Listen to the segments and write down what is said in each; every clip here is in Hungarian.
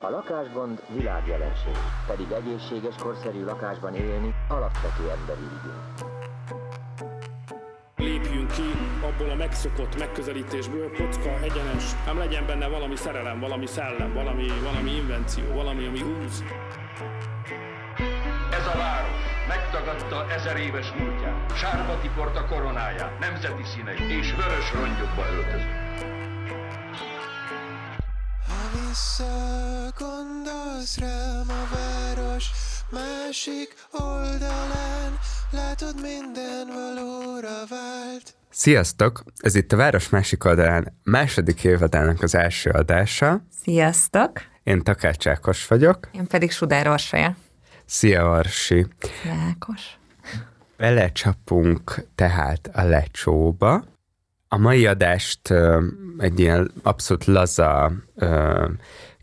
A lakásgond világjelenség, pedig egészséges, korszerű lakásban élni alapvető emberi igény. Lépjünk ki abból a megszokott megközelítésből, kocka, egyenes, nem legyen benne valami szerelem, valami szellem, valami, valami invenció, valami, ami húz. Ez a város megtagadta ezer éves múltját, sárba tiporta koronáját, nemzeti színeit és vörös rongyokba öltözött. Visszagondolsz rám a város másik oldalán, látod minden valóra vált. Sziasztok! Ez itt a Város másik oldalán második évadának az első adása. Sziasztok! Én Takács Ákos vagyok. Én pedig Sudár Orsolya. Szia, Orsi! Ákos. Belecsapunk tehát a lecsóba. A mai adást egy ilyen abszolút laza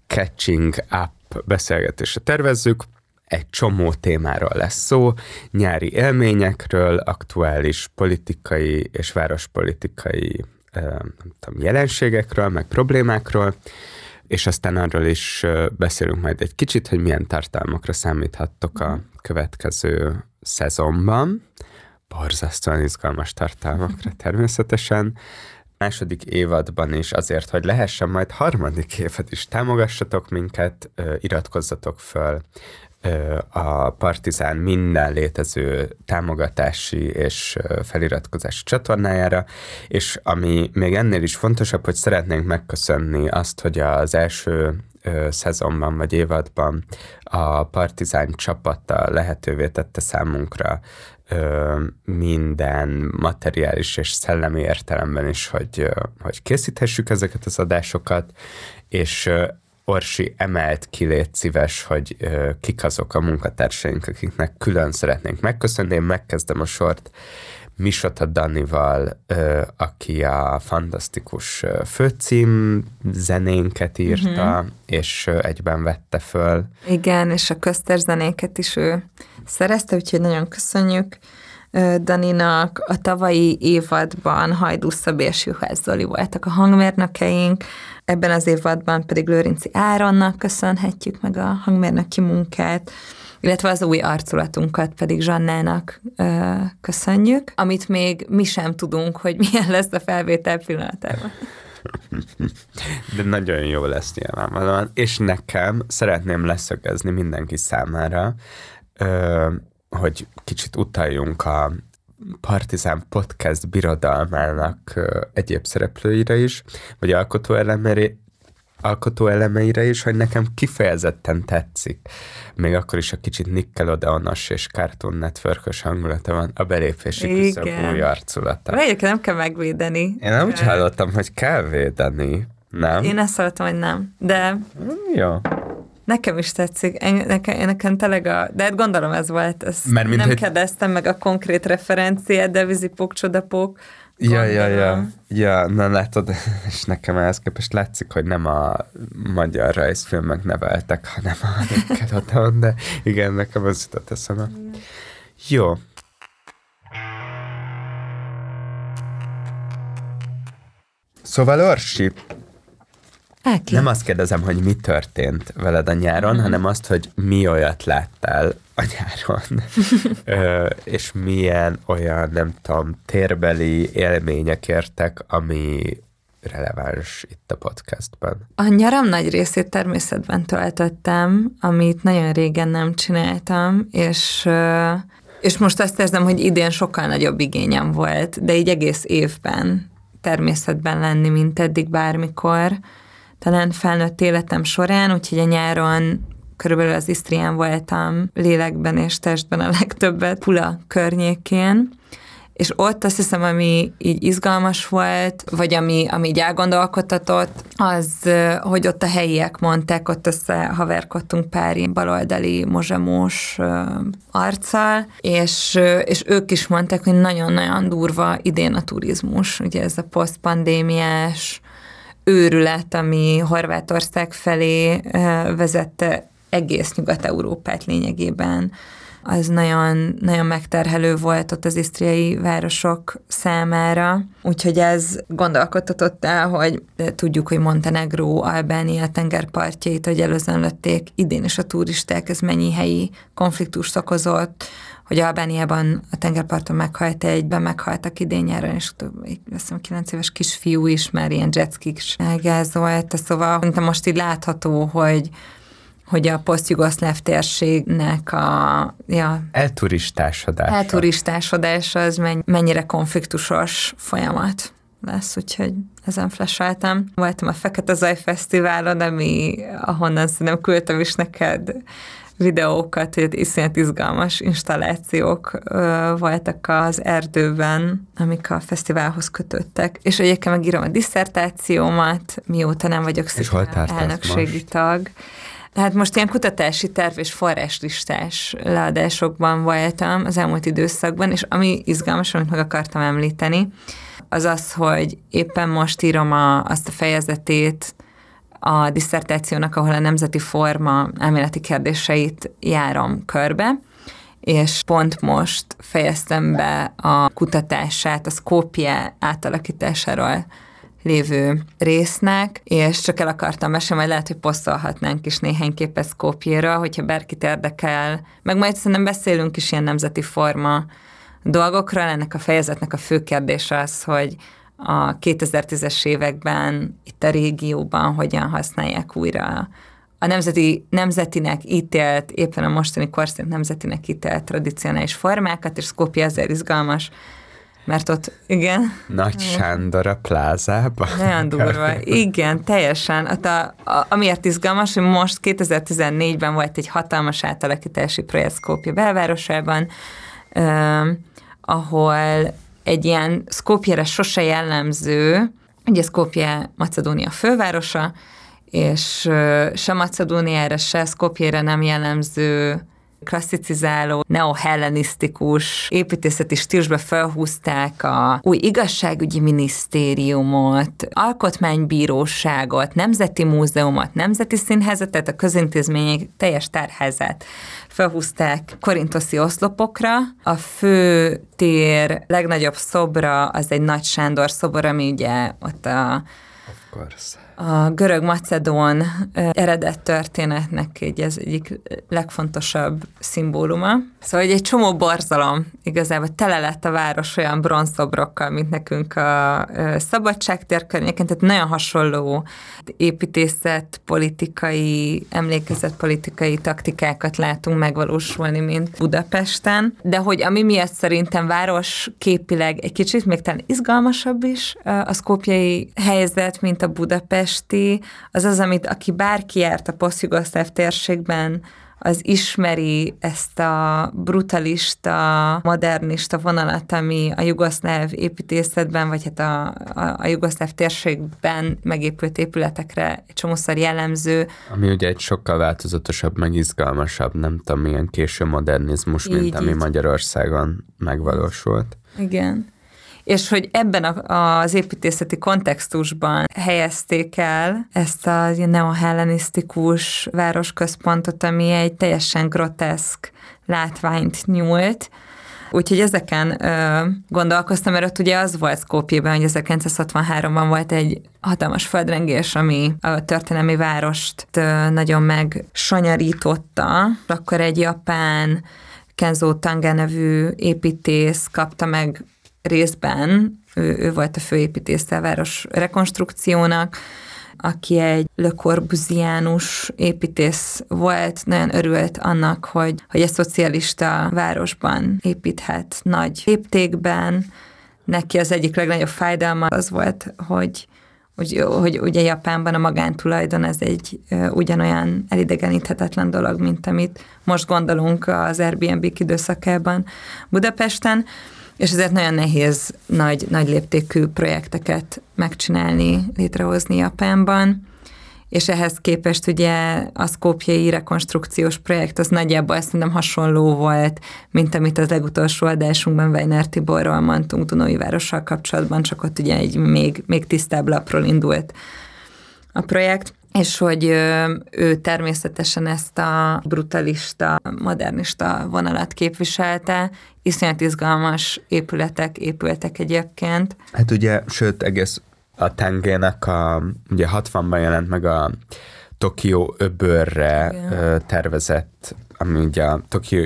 catching up beszélgetésre tervezzük. Egy csomó témáról lesz szó, nyári élményekről, aktuális politikai és várospolitikai nem tudom, jelenségekről, meg problémákról, és aztán arról is beszélünk majd egy kicsit, hogy milyen tartalmakra számíthattok a következő szezonban borzasztóan izgalmas tartalmakra természetesen. Második évadban is azért, hogy lehessen majd harmadik évad is támogassatok minket, iratkozzatok föl a Partizán minden létező támogatási és feliratkozási csatornájára, és ami még ennél is fontosabb, hogy szeretnénk megköszönni azt, hogy az első szezonban vagy évadban a Partizán csapata lehetővé tette számunkra ö, minden materiális és szellemi értelemben is, hogy, ö, hogy készíthessük ezeket az adásokat, és ö, Orsi emelt ki, légy szíves, hogy ö, kik azok a munkatársaink, akiknek külön szeretnénk megköszönni. Én megkezdem a sort Misota Danival, aki a fantasztikus főcím zenénket írta, uh-huh. és egyben vette föl. Igen, és a köztes zenéket is ő szerezte, úgyhogy nagyon köszönjük Daninak. A tavalyi évadban Hajdú Szabi és Juhász Zoli voltak a hangmérnökeink, ebben az évadban pedig Lőrinci Áronnak köszönhetjük meg a hangmérnöki munkát, illetve az új arculatunkat pedig Zsannának ö, köszönjük, amit még mi sem tudunk, hogy milyen lesz a felvétel pillanatában. De nagyon jó lesz nyilvánvalóan. És nekem szeretném leszögezni mindenki számára, ö, hogy kicsit utaljunk a Partizán Podcast birodalmának egyéb szereplőire is, vagy alkotó alkotó elemeire is, hogy nekem kifejezetten tetszik. Még akkor is a kicsit Nickelodeonos és Cartoon network hangulata van, a belépési küszöb új arculata. Egyébként nem kell megvédeni. Én nem úgy hallottam, hogy kell védeni, nem? Én ezt hallottam, hogy nem. De Jó. Nekem is tetszik. Nekem, nekem tényleg a... De hát gondolom ez volt. Ezt Mert mint nem hogy- kérdeztem meg a konkrét referenciát, de vízipók, csodapók. Ja, ja, ja. Ja, na látod, és nekem ehhez képest látszik, hogy nem a magyar rajzfilmek neveltek, hanem a Nickelodeon, de igen, nekem az jutott eszembe. Jó. Szóval Orsi, Áki. nem azt kérdezem, hogy mi történt veled a nyáron, hanem azt, hogy mi olyat láttál a nyáron, Ö, és milyen olyan, nem tudom, térbeli élmények értek, ami releváns itt a podcastban. A nyaram nagy részét természetben töltöttem, amit nagyon régen nem csináltam, és, és most azt érzem, hogy idén sokkal nagyobb igényem volt, de így egész évben természetben lenni, mint eddig bármikor. Talán felnőtt életem során, úgyhogy a nyáron körülbelül az Isztrián voltam lélekben és testben a legtöbbet, Pula környékén, és ott azt hiszem, ami így izgalmas volt, vagy ami, ami így elgondolkodtatott, az, hogy ott a helyiek mondták, ott összehaverkodtunk pár ilyen baloldali mozsamós arccal, és, és ők is mondták, hogy nagyon-nagyon durva idén a turizmus, ugye ez a posztpandémiás őrület, ami Horvátország felé vezette egész Nyugat-Európát lényegében az nagyon, nagyon megterhelő volt ott az isztriai városok számára. Úgyhogy ez gondolkodtatott el, hogy tudjuk, hogy Montenegro, Albánia tengerpartjait, hogy előzönlötték idén is a turisták, ez mennyi helyi konfliktust okozott, hogy Albániában a tengerparton meghalt egyben, meghaltak idén nyáron, és azt hiszem 9 éves kisfiú is már ilyen jetskik is elgázolt, szóval most így látható, hogy hogy a posztjugoszláv térségnek a... Ja, elturistásodása. Elturistásodása az mennyire konfliktusos folyamat lesz, úgyhogy ezen flashaltam. Voltam a Fekete Zaj Fesztiválon, ami, ahonnan szerintem küldtem is neked videókat, hogy iszonyat izgalmas installációk ö, voltak az erdőben, amik a fesztiválhoz kötöttek. És egyébként megírom a diszertációmat, mióta nem vagyok szinte elnökségi most? tag. Hát most ilyen kutatási terv és forráslistás leadásokban voltam az elmúlt időszakban, és ami izgalmas, amit meg akartam említeni, az az, hogy éppen most írom a, azt a fejezetét a diszertációnak, ahol a nemzeti forma elméleti kérdéseit járom körbe, és pont most fejeztem be a kutatását a Skopje átalakításáról lévő résznek, és csak el akartam mesélni, majd lehet, hogy posztolhatnánk is néhány képet Skopjéra, hogyha bárkit érdekel, meg majd szerintem beszélünk is ilyen nemzeti forma dolgokról, ennek a fejezetnek a fő kérdés az, hogy a 2010-es években itt a régióban hogyan használják újra a nemzeti, nemzetinek ítélt, éppen a mostani korszint nemzetinek ítélt tradicionális formákat, és Skopje azért izgalmas, mert ott, igen. Nagy Sándor a plázában. Nagyon durva. Igen, teljesen. Ott a, a, amiért izgalmas, hogy most 2014-ben volt egy hatalmas átalakítási projekt Skopje belvárosában, eh, ahol egy ilyen Skopjere sose jellemző, ugye Skopje Macedónia fővárosa, és se Macedóniára, se Skopjére nem jellemző klasszicizáló, neohellenisztikus építészeti stílusba felhúzták a új igazságügyi minisztériumot, alkotmánybíróságot, nemzeti múzeumot, nemzeti színházat, tehát a közintézmények teljes tárházát felhúzták korintoszi oszlopokra. A fő tér legnagyobb szobra az egy Nagy Sándor szobor, ami ugye ott a course a görög-macedón eredet történetnek egy ez egyik legfontosabb szimbóluma. Szóval egy csomó borzalom, igazából tele lett a város olyan bronzszobrokkal, mint nekünk a szabadságtér környéken, tehát nagyon hasonló építészet, politikai, emlékezetpolitikai taktikákat látunk megvalósulni, mint Budapesten, de hogy ami miatt szerintem város képileg egy kicsit még talán izgalmasabb is a szkópjai helyzet, mint a Budapest, budapesti, az az, amit aki bárki járt a posztjugoszláv térségben, az ismeri ezt a brutalista, modernista vonalat, ami a jugoszláv építészetben, vagy hát a, a, a jugoszláv térségben megépült épületekre egy csomószor jellemző. Ami ugye egy sokkal változatosabb, meg izgalmasabb, nem tudom, milyen késő modernizmus, mint így, ami így. Magyarországon megvalósult. Igen és hogy ebben a, az építészeti kontextusban helyezték el ezt a neohellenisztikus városközpontot, ami egy teljesen groteszk látványt nyújt, Úgyhogy ezeken ö, gondolkoztam, mert ott ugye az volt Skopjében, hogy 1963-ban volt egy hatalmas földrengés, ami a történelmi várost ö, nagyon megsonyarította. Akkor egy japán Kenzo Tanga nevű építész kapta meg részben ő, ő volt a főépítésze a város rekonstrukciónak, aki egy Le Corbusianus építész volt, nagyon örült annak, hogy, hogy egy szocialista városban építhet nagy léptékben. Neki az egyik legnagyobb fájdalma az volt, hogy hogy, hogy ugye Japánban a magántulajdon ez egy ugyanolyan elidegeníthetetlen dolog, mint amit most gondolunk az Airbnb időszakában Budapesten és ezért nagyon nehéz nagy, nagy léptékű projekteket megcsinálni, létrehozni Japánban, és ehhez képest ugye a szkópjai rekonstrukciós projekt az nagyjából szerintem hasonló volt, mint amit az legutolsó adásunkban Weiner Tiborról mondtunk Dunói várossal kapcsolatban, csak ott ugye egy még, még tisztább lapról indult a projekt. És hogy ő természetesen ezt a brutalista, modernista vonalat képviselte, iszonyat izgalmas épületek épültek egyébként. Hát ugye, sőt, egész a tengének a, ugye 60-ban jelent meg a Tokió öbörre Igen. tervezett, ami ugye a Tokió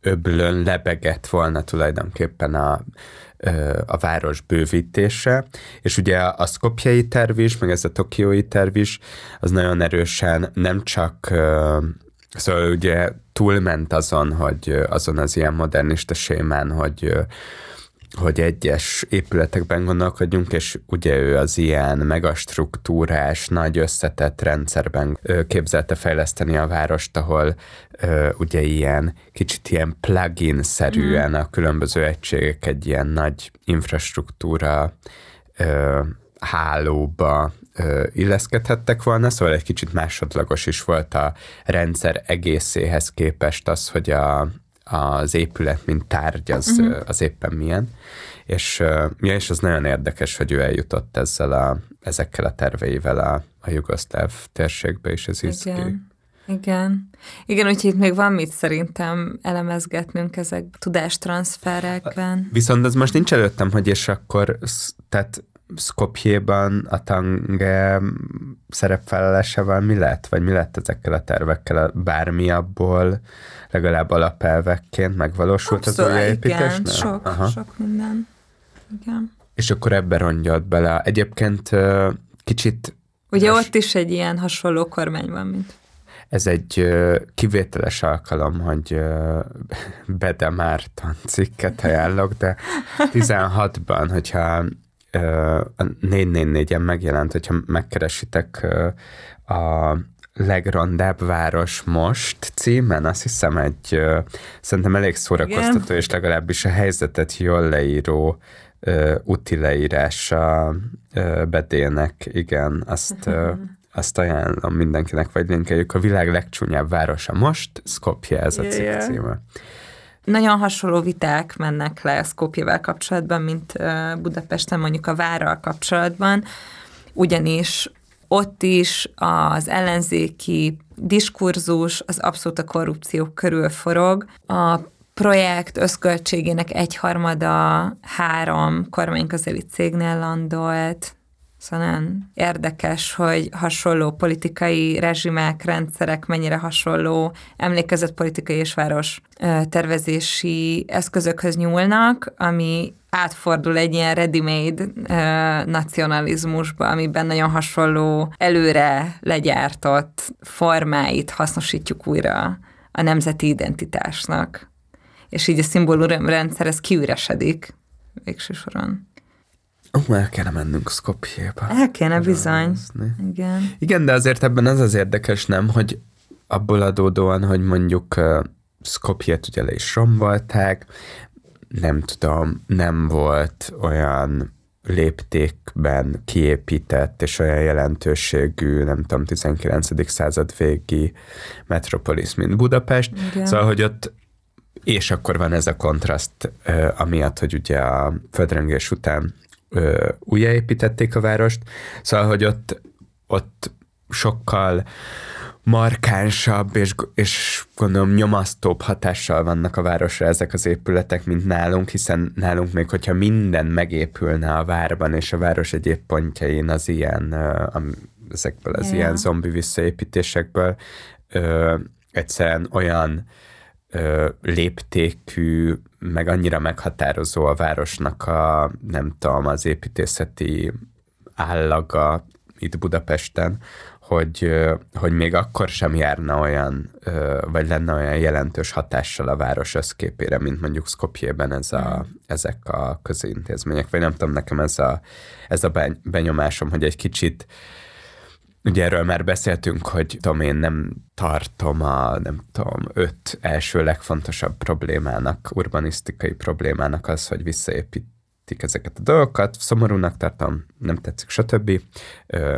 öblön lebegett volna tulajdonképpen a, a város bővítése, és ugye a szkopjai terv is, meg ez a tokiói terv is, az nagyon erősen nem csak Szóval ugye túlment azon, hogy azon az ilyen modernista sémán, hogy hogy egyes épületekben gondolkodjunk, és ugye ő az ilyen megastruktúrás, nagy összetett rendszerben képzelte fejleszteni a várost, ahol ugye ilyen kicsit ilyen plugin-szerűen a különböző egységek egy ilyen nagy infrastruktúra hálóba illeszkedhettek volna, szóval egy kicsit másodlagos is volt a rendszer egészéhez képest az, hogy a, az épület, mint tárgy, az, uh-huh. az éppen milyen. És, ja, és az nagyon érdekes, hogy ő eljutott ezzel a, ezekkel a terveivel a, a jugoszláv térségbe, és ez is Igen. Igen. Igen, úgyhogy itt még van mit szerintem elemezgetnünk ezek tudástranszferekben. Viszont az most nincs előttem, hogy és akkor, tehát Skopjéban a tange szerepvállásával mi lett? Vagy mi lett ezekkel a tervekkel? Bármi abból legalább alapelvekként megvalósult az Abszolút, újjáépítésnél? igen, sok, Aha. sok minden. Igen. És akkor ebbe rongyott bele. Egyébként kicsit Ugye Most- ott is egy ilyen hasonló kormány van, mint ez egy kivételes alkalom, hogy Bede Márton cikket ajánlok, de 16-ban, hogyha a 444-en megjelent, hogyha megkeresitek a legrondább város most címen, azt hiszem egy szerintem elég szórakoztató, Igen. és legalábbis a helyzetet jól leíró ö, úti leírása Bedének, igen, azt, ö, azt ajánlom mindenkinek, vagy linkeljük. A világ legcsúnyább városa most, Skopje ez a Yeah, yeah. címe. Nagyon hasonló viták mennek le Skopjevel kapcsolatban, mint Budapesten mondjuk a várral kapcsolatban, ugyanis ott is az ellenzéki diskurzus az abszolút a korrupció körül forog. A projekt összköltségének egyharmada három kormányközeli cégnél landolt, Szóval érdekes, hogy hasonló politikai rezsimek, rendszerek mennyire hasonló emlékezett politikai és város tervezési eszközökhöz nyúlnak, ami átfordul egy ilyen ready-made ö, nacionalizmusba, amiben nagyon hasonló előre legyártott formáit hasznosítjuk újra a nemzeti identitásnak. És így a szimbólumrendszer ez kiüresedik végső soron. Ó, el kellene mennünk Skopjéba. El kéne bizony. Igen. Igen, de azért ebben az az érdekes, nem, hogy abból adódóan, hogy mondjuk uh, Skopjet ugye le is rombolták, nem tudom, nem volt olyan léptékben kiépített és olyan jelentőségű, nem tudom, 19. század végi metropolis, mint Budapest. Igen. Szóval, hogy ott és akkor van ez a kontraszt, amiatt, hogy ugye a földrengés után ö, újjáépítették a várost, szóval, hogy ott, ott sokkal markánsabb és, és gondolom nyomasztóbb hatással vannak a városra ezek az épületek, mint nálunk, hiszen nálunk még, hogyha minden megépülne a várban, és a város egyéb pontjain az ilyen, ezekből az Ja. ilyen zombi visszaépítésekből ö, egyszerűen olyan ö, léptékű, meg annyira meghatározó a városnak a, nem tudom, az építészeti állaga itt Budapesten, hogy, hogy még akkor sem járna olyan, vagy lenne olyan jelentős hatással a város összképére, mint mondjuk Skopjében ez a, ezek a közintézmények, vagy nem tudom, nekem ez a, ez a beny- benyomásom, hogy egy kicsit Ugye erről már beszéltünk, hogy tudom én nem tartom a, nem tudom, öt első legfontosabb problémának, urbanisztikai problémának az, hogy visszaépítik ezeket a dolgokat. Szomorúnak tartom, nem tetszik, stb.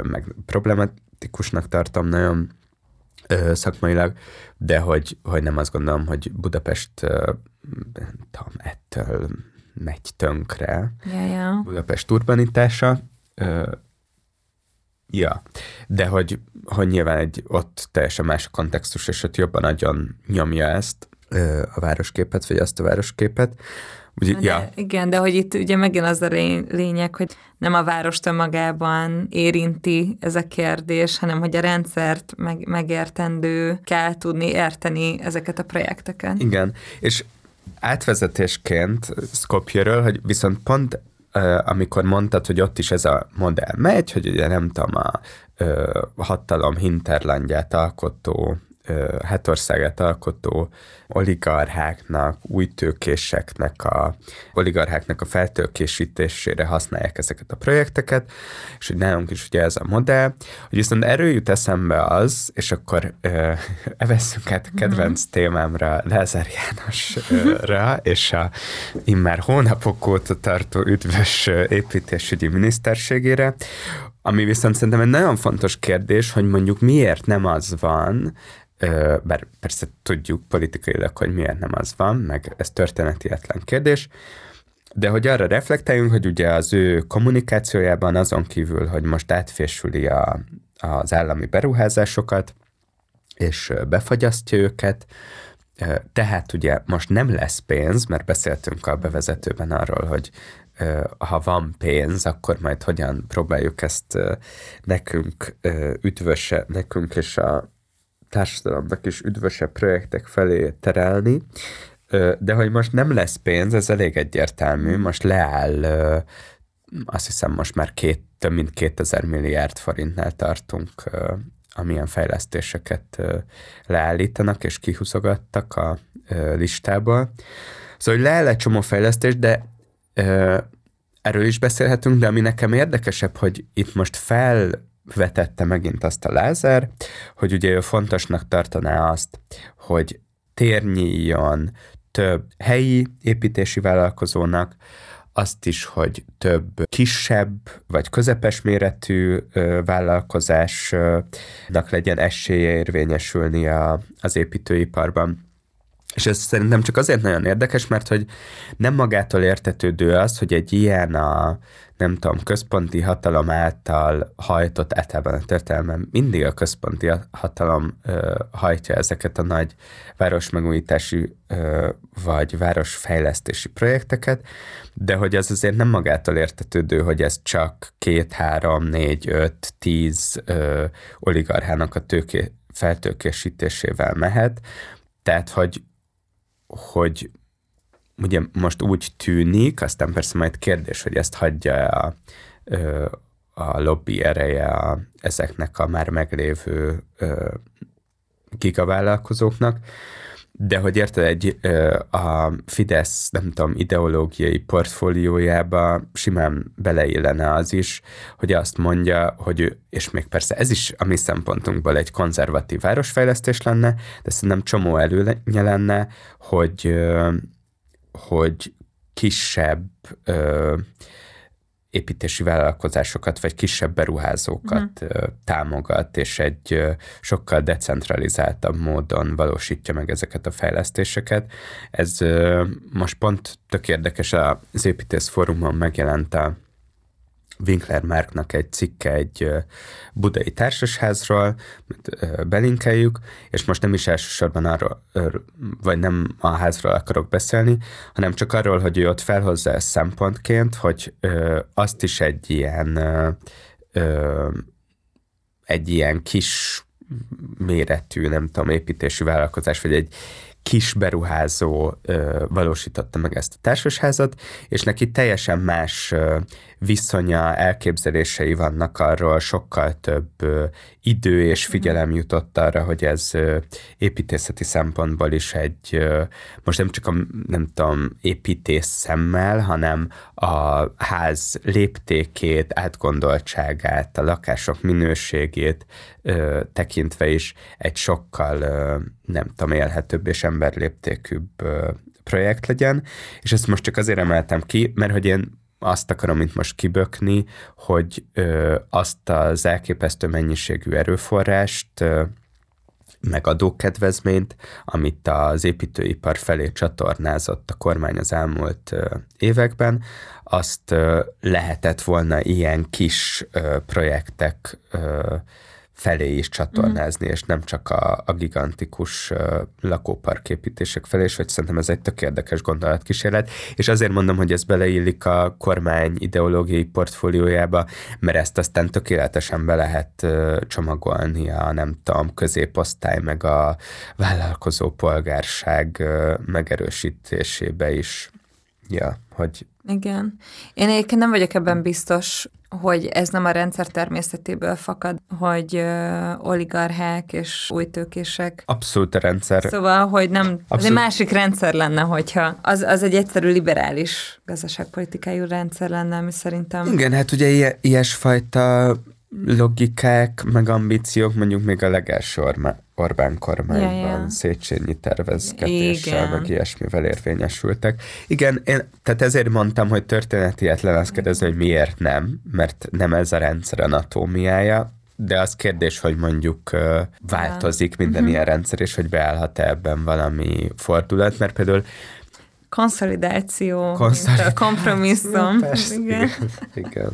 Meg problematikusnak tartom nagyon szakmailag, de hogy, hogy nem azt gondolom, hogy Budapest nem tudom, ettől megy tönkre. Ja, ja. Budapest urbanitása, Ja, de hogy, hogy nyilván egy ott teljesen más a kontextus, és ott jobban nagyon nyomja ezt a városképet, vagy azt a városképet. Ugye, de, ja. Igen, de hogy itt ugye megint az a lényeg, hogy nem a várost önmagában érinti ez a kérdés, hanem hogy a rendszert meg, megértendő kell tudni érteni ezeket a projekteket. Igen, és átvezetésként Skopjeről, hogy viszont pont amikor mondtad, hogy ott is ez a modell megy, hogy ugye nem tudom, a hatalom hinterlandját alkotó hetországát alkotó oligarcháknak, új tőkéseknek a oligarcháknak a feltőkésítésére használják ezeket a projekteket, és hogy nálunk is ugye ez a modell, hogy viszont erről jut eszembe az, és akkor ö, evesszünk át a kedvenc mm-hmm. témámra, Lázár Jánosra, és a immár hónapok óta tartó üdvös építésügyi miniszterségére, ami viszont szerintem egy nagyon fontos kérdés, hogy mondjuk miért nem az van, bár persze tudjuk politikailag, hogy miért nem az van, meg ez történetietlen kérdés, de hogy arra reflektáljunk, hogy ugye az ő kommunikációjában azon kívül, hogy most átfésüli a, az állami beruházásokat, és befagyasztja őket, tehát ugye most nem lesz pénz, mert beszéltünk a bevezetőben arról, hogy ha van pénz, akkor majd hogyan próbáljuk ezt nekünk üdvöse, nekünk és a társadalomnak is üdvösebb projektek felé terelni, de hogy most nem lesz pénz, ez elég egyértelmű, most leáll, azt hiszem most már két, több mint 2000 milliárd forintnál tartunk, amilyen fejlesztéseket leállítanak és kihúzogattak a listából. Szóval, hogy leáll egy csomó fejlesztés, de erről is beszélhetünk, de ami nekem érdekesebb, hogy itt most fel vetette megint azt a Lázár, hogy ugye ő fontosnak tartaná azt, hogy térnyíjon több helyi építési vállalkozónak, azt is, hogy több kisebb vagy közepes méretű vállalkozásnak legyen esélye érvényesülni a, az építőiparban. És ez szerintem csak azért nagyon érdekes, mert hogy nem magától értetődő az, hogy egy ilyen a, nem tudom, központi hatalom által hajtott, általában a történelmen mindig a központi hatalom ö, hajtja ezeket a nagy városmegújítási ö, vagy városfejlesztési projekteket, de hogy az azért nem magától értetődő, hogy ez csak két, három, négy, öt, tíz ö, oligarchának a tőké, feltőkésítésével mehet, tehát, hogy hogy ugye most úgy tűnik, aztán persze majd kérdés, hogy ezt hagyja a, a lobby ereje a, ezeknek a már meglévő gigavállalkozóknak, de hogy érted, egy, a Fidesz, nem tudom, ideológiai portfóliójába simán beleillene az is, hogy azt mondja, hogy ő, és még persze ez is a mi szempontunkból egy konzervatív városfejlesztés lenne, de szerintem csomó előnye lenne, hogy, hogy kisebb építési vállalkozásokat, vagy kisebb beruházókat uh-huh. támogat, és egy sokkal decentralizáltabb módon valósítja meg ezeket a fejlesztéseket. Ez most pont tök érdekes, az építész fórumon megjelent a Winkler Márknak egy cikke egy budai társasházról, belinkeljük, és most nem is elsősorban arról, vagy nem a házról akarok beszélni, hanem csak arról, hogy ő ott felhozza ezt szempontként, hogy azt is egy ilyen egy ilyen kis méretű, nem tudom, építési vállalkozás, vagy egy kis beruházó valósította meg ezt a társasházat, és neki teljesen más viszonya, elképzelései vannak arról, sokkal több idő és figyelem mhm. jutott arra, hogy ez építészeti szempontból is egy, most nem csak a, nem tudom, építész szemmel, hanem a ház léptékét, átgondoltságát, a lakások minőségét tekintve is egy sokkal, nem tudom, élhetőbb és emberléptékűbb projekt legyen, és ezt most csak azért emeltem ki, mert hogy én azt akarom itt most kibökni, hogy ö, azt az elképesztő mennyiségű erőforrást ö, meg adókedvezményt, amit az építőipar felé csatornázott a kormány az elmúlt években, azt lehetett volna ilyen kis projektek felé is csatornázni, mm. és nem csak a, a gigantikus uh, lakóparképítések felé, és hogy szerintem ez egy tök érdekes gondolatkísérlet, és azért mondom, hogy ez beleillik a kormány ideológiai portfóliójába, mert ezt aztán tökéletesen be lehet uh, csomagolni a nem tudom, középosztály, meg a vállalkozó polgárság uh, megerősítésébe is. Ja, hogy igen. Én egyébként nem vagyok ebben biztos, hogy ez nem a rendszer természetéből fakad, hogy uh, oligarchák és új tőkések. Abszolút a rendszer. Szóval, hogy nem, Abszolút. ez egy másik rendszer lenne, hogyha az, az egy egyszerű liberális gazdaságpolitikájú rendszer lenne, ami szerintem... Igen, hát ugye ilyesfajta logikák, meg ambíciók mondjuk még a legelső Orbán kormányban ja, ja. Széchenyi tervezgetéssel, meg ilyesmivel érvényesültek. Igen, én, tehát ezért mondtam, hogy történeti lehet kérdezni, hogy miért nem, mert nem ez a rendszer anatómiája, de az kérdés, hogy mondjuk uh, változik minden uh-huh. ilyen rendszer, és hogy beállhat-e ebben valami fordulat, mert például konszolidáció, Konszolidáció. kompromisszum. Persze, igen. igen. igen.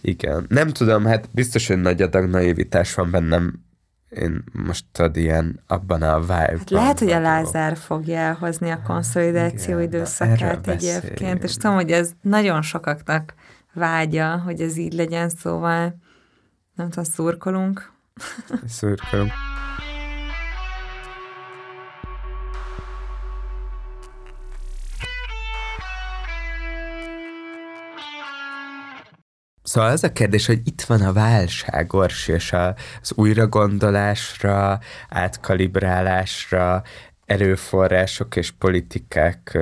Igen. Nem tudom, hát biztos, hogy nagy adag naivitás van bennem. Én most ad ilyen abban a vibe hát Lehet, hogy a Lázár fogja elhozni a konszolidáció Igen, időszakát egyébként, és tudom, hogy ez nagyon sokaknak vágya, hogy ez így legyen, szóval nem tudom, szurkolunk. Szurkolunk. Szóval az a kérdés, hogy itt van a válság, Orsi, és az újragondolásra, átkalibrálásra, erőforrások és politikák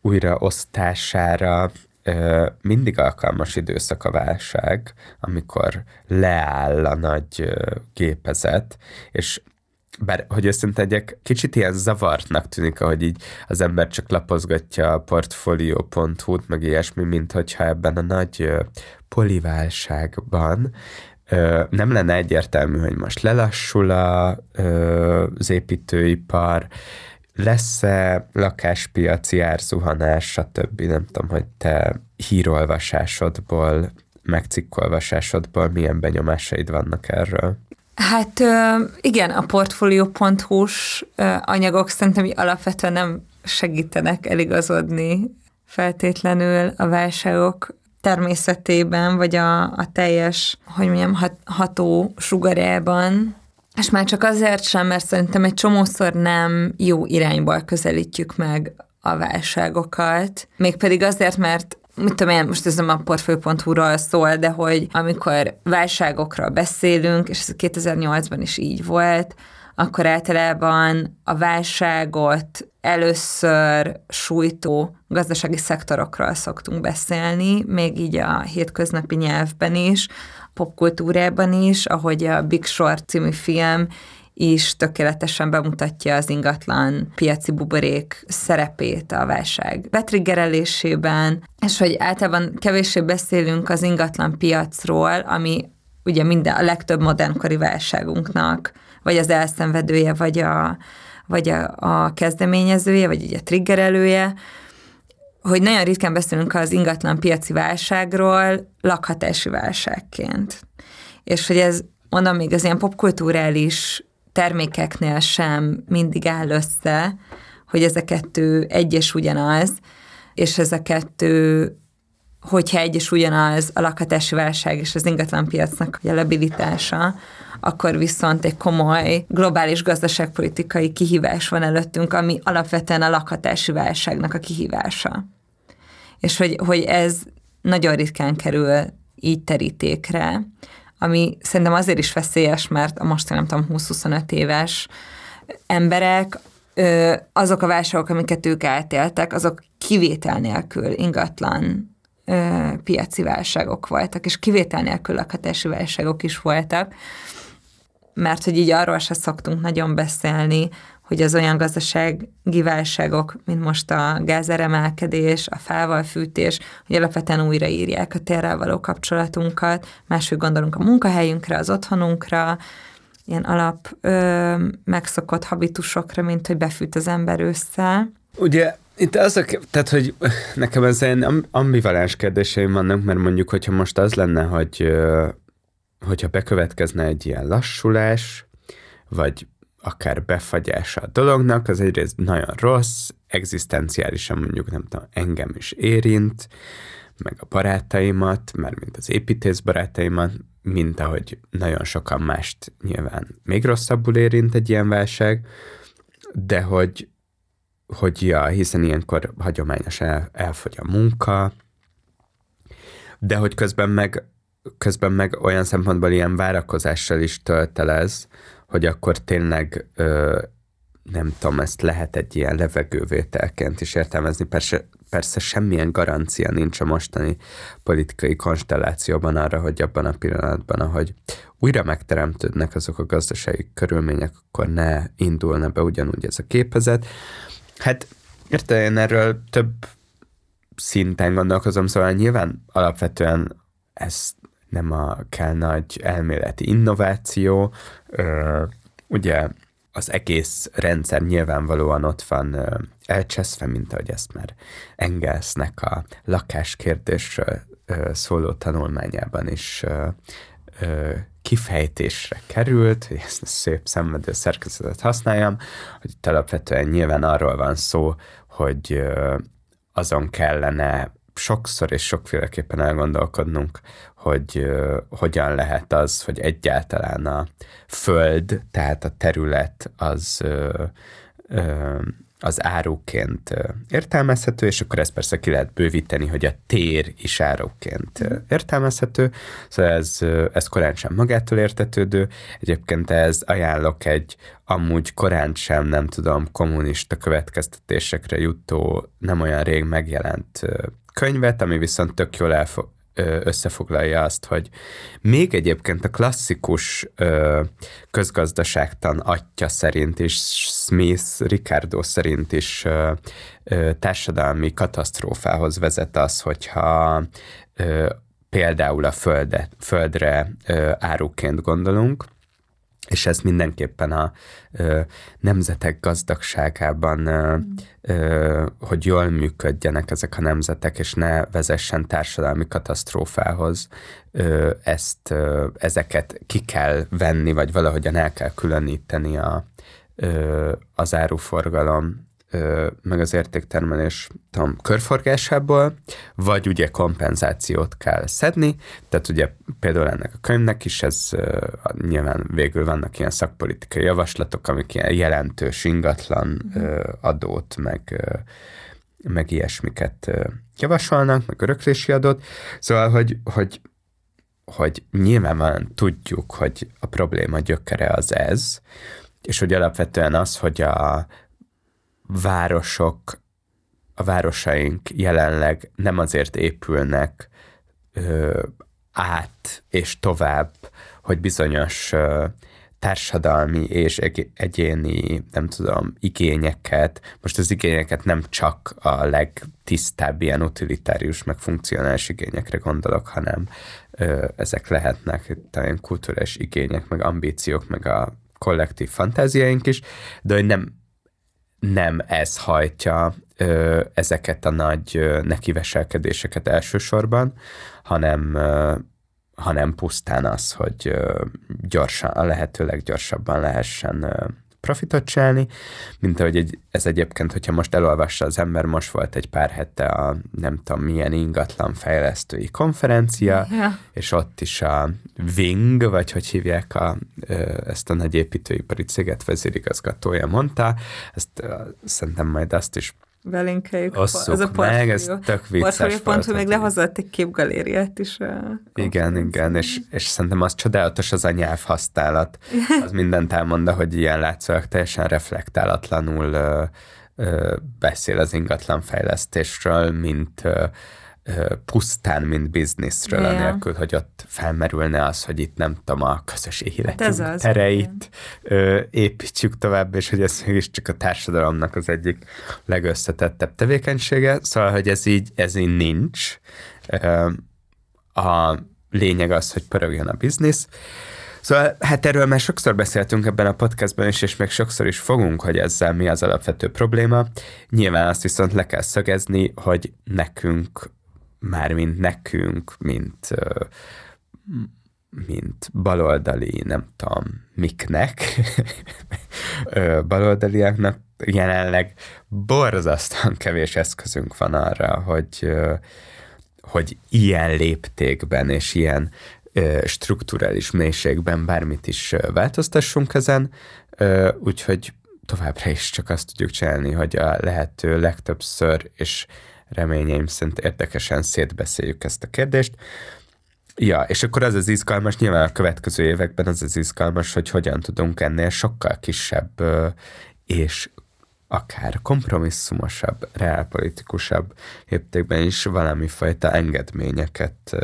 újraosztására mindig alkalmas időszak a válság, amikor leáll a nagy gépezet, és bár, hogy tegyek, kicsit ilyen zavartnak tűnik, ahogy így az ember csak lapozgatja a portfolio.hu-t, meg ilyesmi, mint hogyha ebben a nagy poliválságban nem lenne egyértelmű, hogy most lelassul a, az építőipar, lesz-e lakáspiaci árzuhanás, stb. Nem tudom, hogy te hírolvasásodból, meg cikkolvasásodból milyen benyomásaid vannak erről? Hát igen, a portfolio.hu-s anyagok szerintem alapvetően nem segítenek eligazodni feltétlenül a válságok természetében, vagy a, a teljes, hogy mondjam, hat, ható sugarában, és már csak azért sem, mert szerintem egy csomószor nem jó irányból közelítjük meg a válságokat, mégpedig azért, mert mit tudom én, most ez nem a portfő.hu-ról szól, de hogy amikor válságokról beszélünk, és ez 2008-ban is így volt, akkor általában a válságot először sújtó gazdasági szektorokról szoktunk beszélni, még így a hétköznapi nyelvben is, popkultúrában is, ahogy a Big Short című film is tökéletesen bemutatja az ingatlan piaci buborék szerepét a válság betriggerelésében, és hogy általában kevéssé beszélünk az ingatlan piacról, ami ugye minden a legtöbb modernkori válságunknak, vagy az elszenvedője, vagy a, vagy a, a kezdeményezője, vagy ugye triggerelője, hogy nagyon ritkán beszélünk az ingatlan piaci válságról lakhatási válságként. És hogy ez, mondom, még az ilyen popkulturális termékeknél sem mindig áll össze, hogy ez a kettő egy és ugyanaz, és ez a kettő, hogyha egy és ugyanaz a lakhatási válság és az ingatlan piacnak a labilitása, akkor viszont egy komoly globális gazdaságpolitikai kihívás van előttünk, ami alapvetően a lakhatási válságnak a kihívása. És hogy, hogy ez nagyon ritkán kerül így terítékre, ami szerintem azért is veszélyes, mert a most nem tudom, 20-25 éves emberek, azok a válságok, amiket ők átéltek, azok kivétel nélkül ingatlan piaci válságok voltak, és kivétel nélkül lakhatási válságok is voltak, mert hogy így arról se szoktunk nagyon beszélni, hogy az olyan gazdasági válságok, mint most a gázeremelkedés, a fával fűtés, hogy alapvetően újraírják a térrel való kapcsolatunkat, máshogy gondolunk a munkahelyünkre, az otthonunkra, ilyen alap ö, megszokott habitusokra, mint hogy befűt az ember ősszel. Ugye itt az a, tehát, hogy nekem ez ilyen ambivalens kérdéseim vannak, mert mondjuk, hogyha most az lenne, hogy hogyha bekövetkezne egy ilyen lassulás, vagy akár befagyása a dolognak, az egyrészt nagyon rossz, egzisztenciálisan mondjuk nem tudom, engem is érint, meg a barátaimat, mert mint az építész barátaimat, mint ahogy nagyon sokan mást nyilván még rosszabbul érint egy ilyen válság, de hogy, hogy ja, hiszen ilyenkor hagyományos el, elfogy a munka, de hogy közben meg, közben meg olyan szempontból ilyen várakozással is töltelez, hogy akkor tényleg ö, nem tudom, ezt lehet egy ilyen levegővételként is értelmezni. Persze, persze semmilyen garancia nincs a mostani politikai konstellációban arra, hogy abban a pillanatban, ahogy újra megteremtődnek azok a gazdasági körülmények, akkor ne indulna be ugyanúgy ez a képezet. Hát érte, én erről több szinten gondolkozom, szóval nyilván alapvetően ez nem a kell nagy elméleti innováció, ugye az egész rendszer nyilvánvalóan ott van elcseszve, mint ahogy ezt már Engelsnek a lakáskérdésről szóló tanulmányában is kifejtésre került, hogy ezt a szép szenvedő szerkezetet használjam, hogy itt alapvetően nyilván arról van szó, hogy azon kellene sokszor és sokféleképpen elgondolkodnunk, hogy uh, hogyan lehet az, hogy egyáltalán a föld, tehát a terület az uh, uh, az áruként értelmezhető, és akkor ezt persze ki lehet bővíteni, hogy a tér is áruként értelmezhető, szóval ez, ez korán sem magától értetődő. Egyébként ez ajánlok egy amúgy korán sem, nem tudom, kommunista következtetésekre jutó, nem olyan rég megjelent könyvet, ami viszont tök jól elfog, összefoglalja azt, hogy még egyébként a klasszikus ö, közgazdaságtan atya szerint is, Smith, Ricardo szerint is ö, ö, társadalmi katasztrófához vezet az, hogyha ö, például a földe, földre ö, áruként gondolunk, és ez mindenképpen a ö, nemzetek gazdagságában, ö, ö, hogy jól működjenek ezek a nemzetek, és ne vezessen társadalmi katasztrófához, ö, ezt, ö, ezeket ki kell venni, vagy valahogyan el kell különíteni a, ö, az áruforgalom meg az értéktermelés tudom, körforgásából, vagy ugye kompenzációt kell szedni, tehát ugye például ennek a könyvnek is ez nyilván végül vannak ilyen szakpolitikai javaslatok, amik ilyen jelentős ingatlan uh-huh. adót, meg, meg ilyesmiket javasolnak, meg öröklési adót, szóval, hogy, hogy hogy nyilvánvalóan tudjuk, hogy a probléma gyökere az ez, és hogy alapvetően az, hogy a, városok, a városaink jelenleg nem azért épülnek ö, át és tovább, hogy bizonyos ö, társadalmi és egyéni, nem tudom, igényeket, most az igényeket nem csak a legtisztább ilyen utilitárius, meg funkcionális igényekre gondolok, hanem ö, ezek lehetnek talán kulturális igények, meg ambíciók, meg a kollektív fantáziáink is, de hogy nem nem ez hajtja ö, ezeket a nagy ö, nekiveselkedéseket elsősorban, hanem, ö, hanem pusztán az, hogy ö, gyorsan, a lehető leggyorsabban lehessen ö, profitot csinálni, mint ahogy egy, ez egyébként, hogyha most elolvassa az ember, most volt egy pár hete a nem tudom milyen ingatlan fejlesztői konferencia, ja. és ott is a Wing, vagy hogy hívják a, ezt a nagy építőipari céget vezérigazgatója mondta, ezt szerintem majd azt is belinkeljük. Osszuk ez a meg, ez tök vicces pont, hogy még lehozott egy képgalériát is. igen, igen, és, és szerintem az csodálatos az a nyelvhasználat. Az mindent elmond, hogy ilyen látszólag teljesen reflektálatlanul ö, ö, beszél az ingatlanfejlesztésről, mint ö, pusztán, mint bizniszről, yeah. anélkül, hogy ott felmerülne az, hogy itt nem tudom, a közös életünk hát tereit ö, építjük tovább, és hogy ez mégiscsak a társadalomnak az egyik legösszetettebb tevékenysége, szóval, hogy ez így, ez így nincs. Ö, a lényeg az, hogy pörögjön a biznisz. Szóval hát erről már sokszor beszéltünk ebben a podcastban is, és még sokszor is fogunk, hogy ezzel mi az alapvető probléma. Nyilván azt viszont le kell szögezni, hogy nekünk, már mint nekünk, mint mint baloldali, nem tudom, miknek, baloldaliaknak jelenleg borzasztóan kevés eszközünk van arra, hogy, hogy ilyen léptékben és ilyen strukturális mélységben bármit is változtassunk ezen, úgyhogy továbbra is csak azt tudjuk csinálni, hogy a lehető legtöbbször, és reményeim szerint érdekesen szétbeszéljük ezt a kérdést. Ja, és akkor az az izgalmas, nyilván a következő években az az izgalmas, hogy hogyan tudunk ennél sokkal kisebb és akár kompromisszumosabb, reálpolitikusabb léptékben is valami fajta engedményeket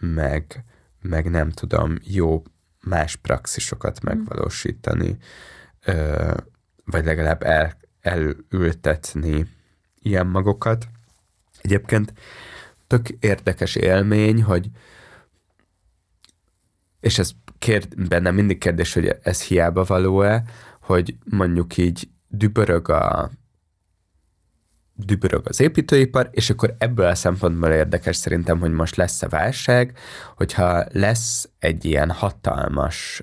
meg, meg nem tudom, jó más praxisokat mm. megvalósítani, vagy legalább el, elültetni ilyen magokat. Egyébként tök érdekes élmény, hogy és ez kér, bennem mindig kérdés, hogy ez hiába való-e, hogy mondjuk így dübörög a dübörög az építőipar, és akkor ebből a szempontból érdekes szerintem, hogy most lesz-e válság, hogyha lesz egy ilyen hatalmas,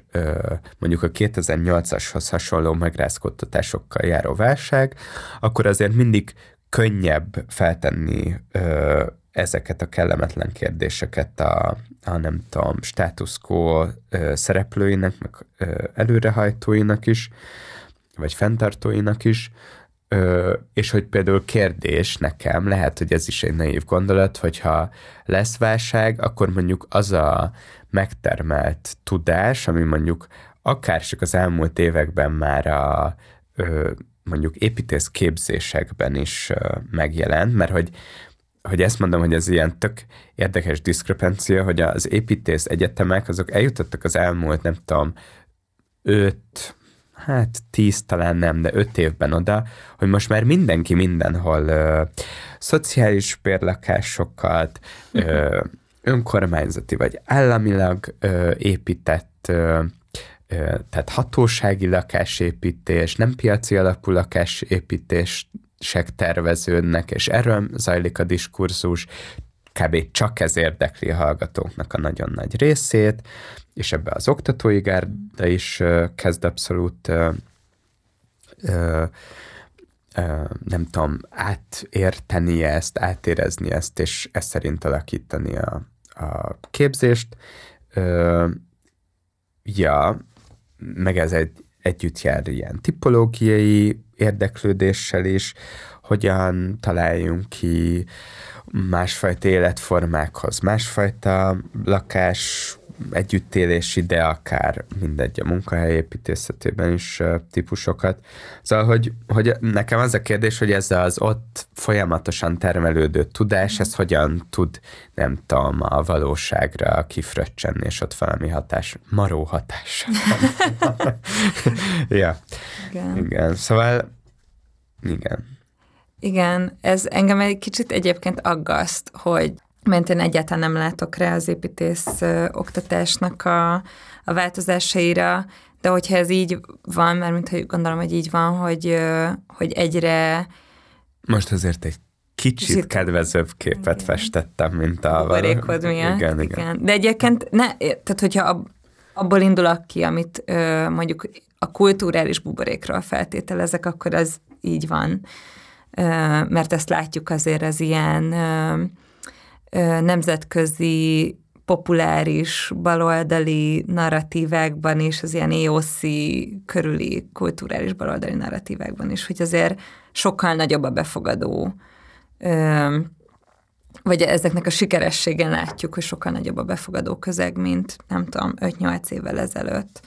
mondjuk a 2008-ashoz hasonló megrázkodtatásokkal járó válság, akkor azért mindig könnyebb feltenni ezeket a kellemetlen kérdéseket a, a nem tudom, status quo szereplőinek, meg előrehajtóinak is, vagy fenntartóinak is, Ö, és hogy például kérdés nekem, lehet, hogy ez is egy naív gondolat, hogyha lesz válság, akkor mondjuk az a megtermelt tudás, ami mondjuk akár csak az elmúlt években már a ö, mondjuk építész képzésekben is megjelent, mert hogy hogy ezt mondom, hogy ez ilyen tök érdekes diszkrepencia, hogy az építész egyetemek azok eljutottak az elmúlt, nem tudom, öt, hát tíz talán nem, de öt évben oda, hogy most már mindenki mindenhol ö, szociális bérlakásokat, ö, önkormányzati vagy államilag ö, épített ö, tehát hatósági lakásépítés, nem piaci alapú lakásépítések terveződnek, és erről zajlik a diskurzus, kb. csak ez érdekli a hallgatóknak a nagyon nagy részét, és ebbe az oktatói gárda is kezd abszolút nem tudom, átérteni ezt, átérezni ezt, és ezt szerint alakítani a, a képzést. ja, meg ez egy, együtt jár ilyen tipológiai érdeklődéssel is, hogyan találjunk ki másfajta életformákhoz, másfajta lakás együttélés ide, akár mindegy a munkahelyépítészetében is típusokat. Szóval, hogy, hogy nekem az a kérdés, hogy ez az ott folyamatosan termelődő tudás, ez hogyan tud, nem tudom, a valóságra kifröccsenni, és ott valami hatás, maró hatás. ja. Igen. igen. Szóval, igen. Igen, ez engem egy kicsit egyébként aggaszt, hogy mert én egyáltalán nem látok rá az építész oktatásnak a, a változásaira, de hogyha ez így van, mert mint hogy gondolom, hogy így van, hogy, hogy egyre... Most azért egy kicsit, kicsit kedvezőbb képet igen. festettem, mint a... Buborékod miatt. Igen, igen. igen. De egyébként, ne, tehát hogyha abból indulok ki, amit mondjuk a kulturális buborékról feltételezek, akkor az így van. Mert ezt látjuk azért az ilyen nemzetközi populáris baloldali narratívákban is, az ilyen EOC körüli kulturális baloldali narratívákban is, hogy azért sokkal nagyobb a befogadó, vagy ezeknek a sikerességen látjuk, hogy sokkal nagyobb a befogadó közeg, mint nem tudom, 5-8 évvel ezelőtt.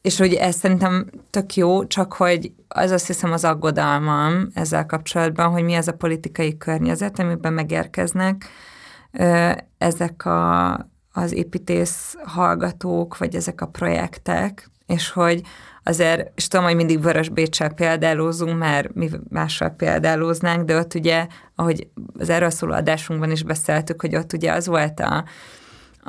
És hogy ez szerintem tök jó, csak hogy az azt hiszem az aggodalmam ezzel kapcsolatban, hogy mi az a politikai környezet, amiben megérkeznek ezek a, az építész hallgatók, vagy ezek a projektek, és hogy azért, és tudom, hogy mindig Vörös Bécsel példálózunk, mert mi mással példálóznánk, de ott ugye, ahogy az erről szóló adásunkban is beszéltük, hogy ott ugye az volt a,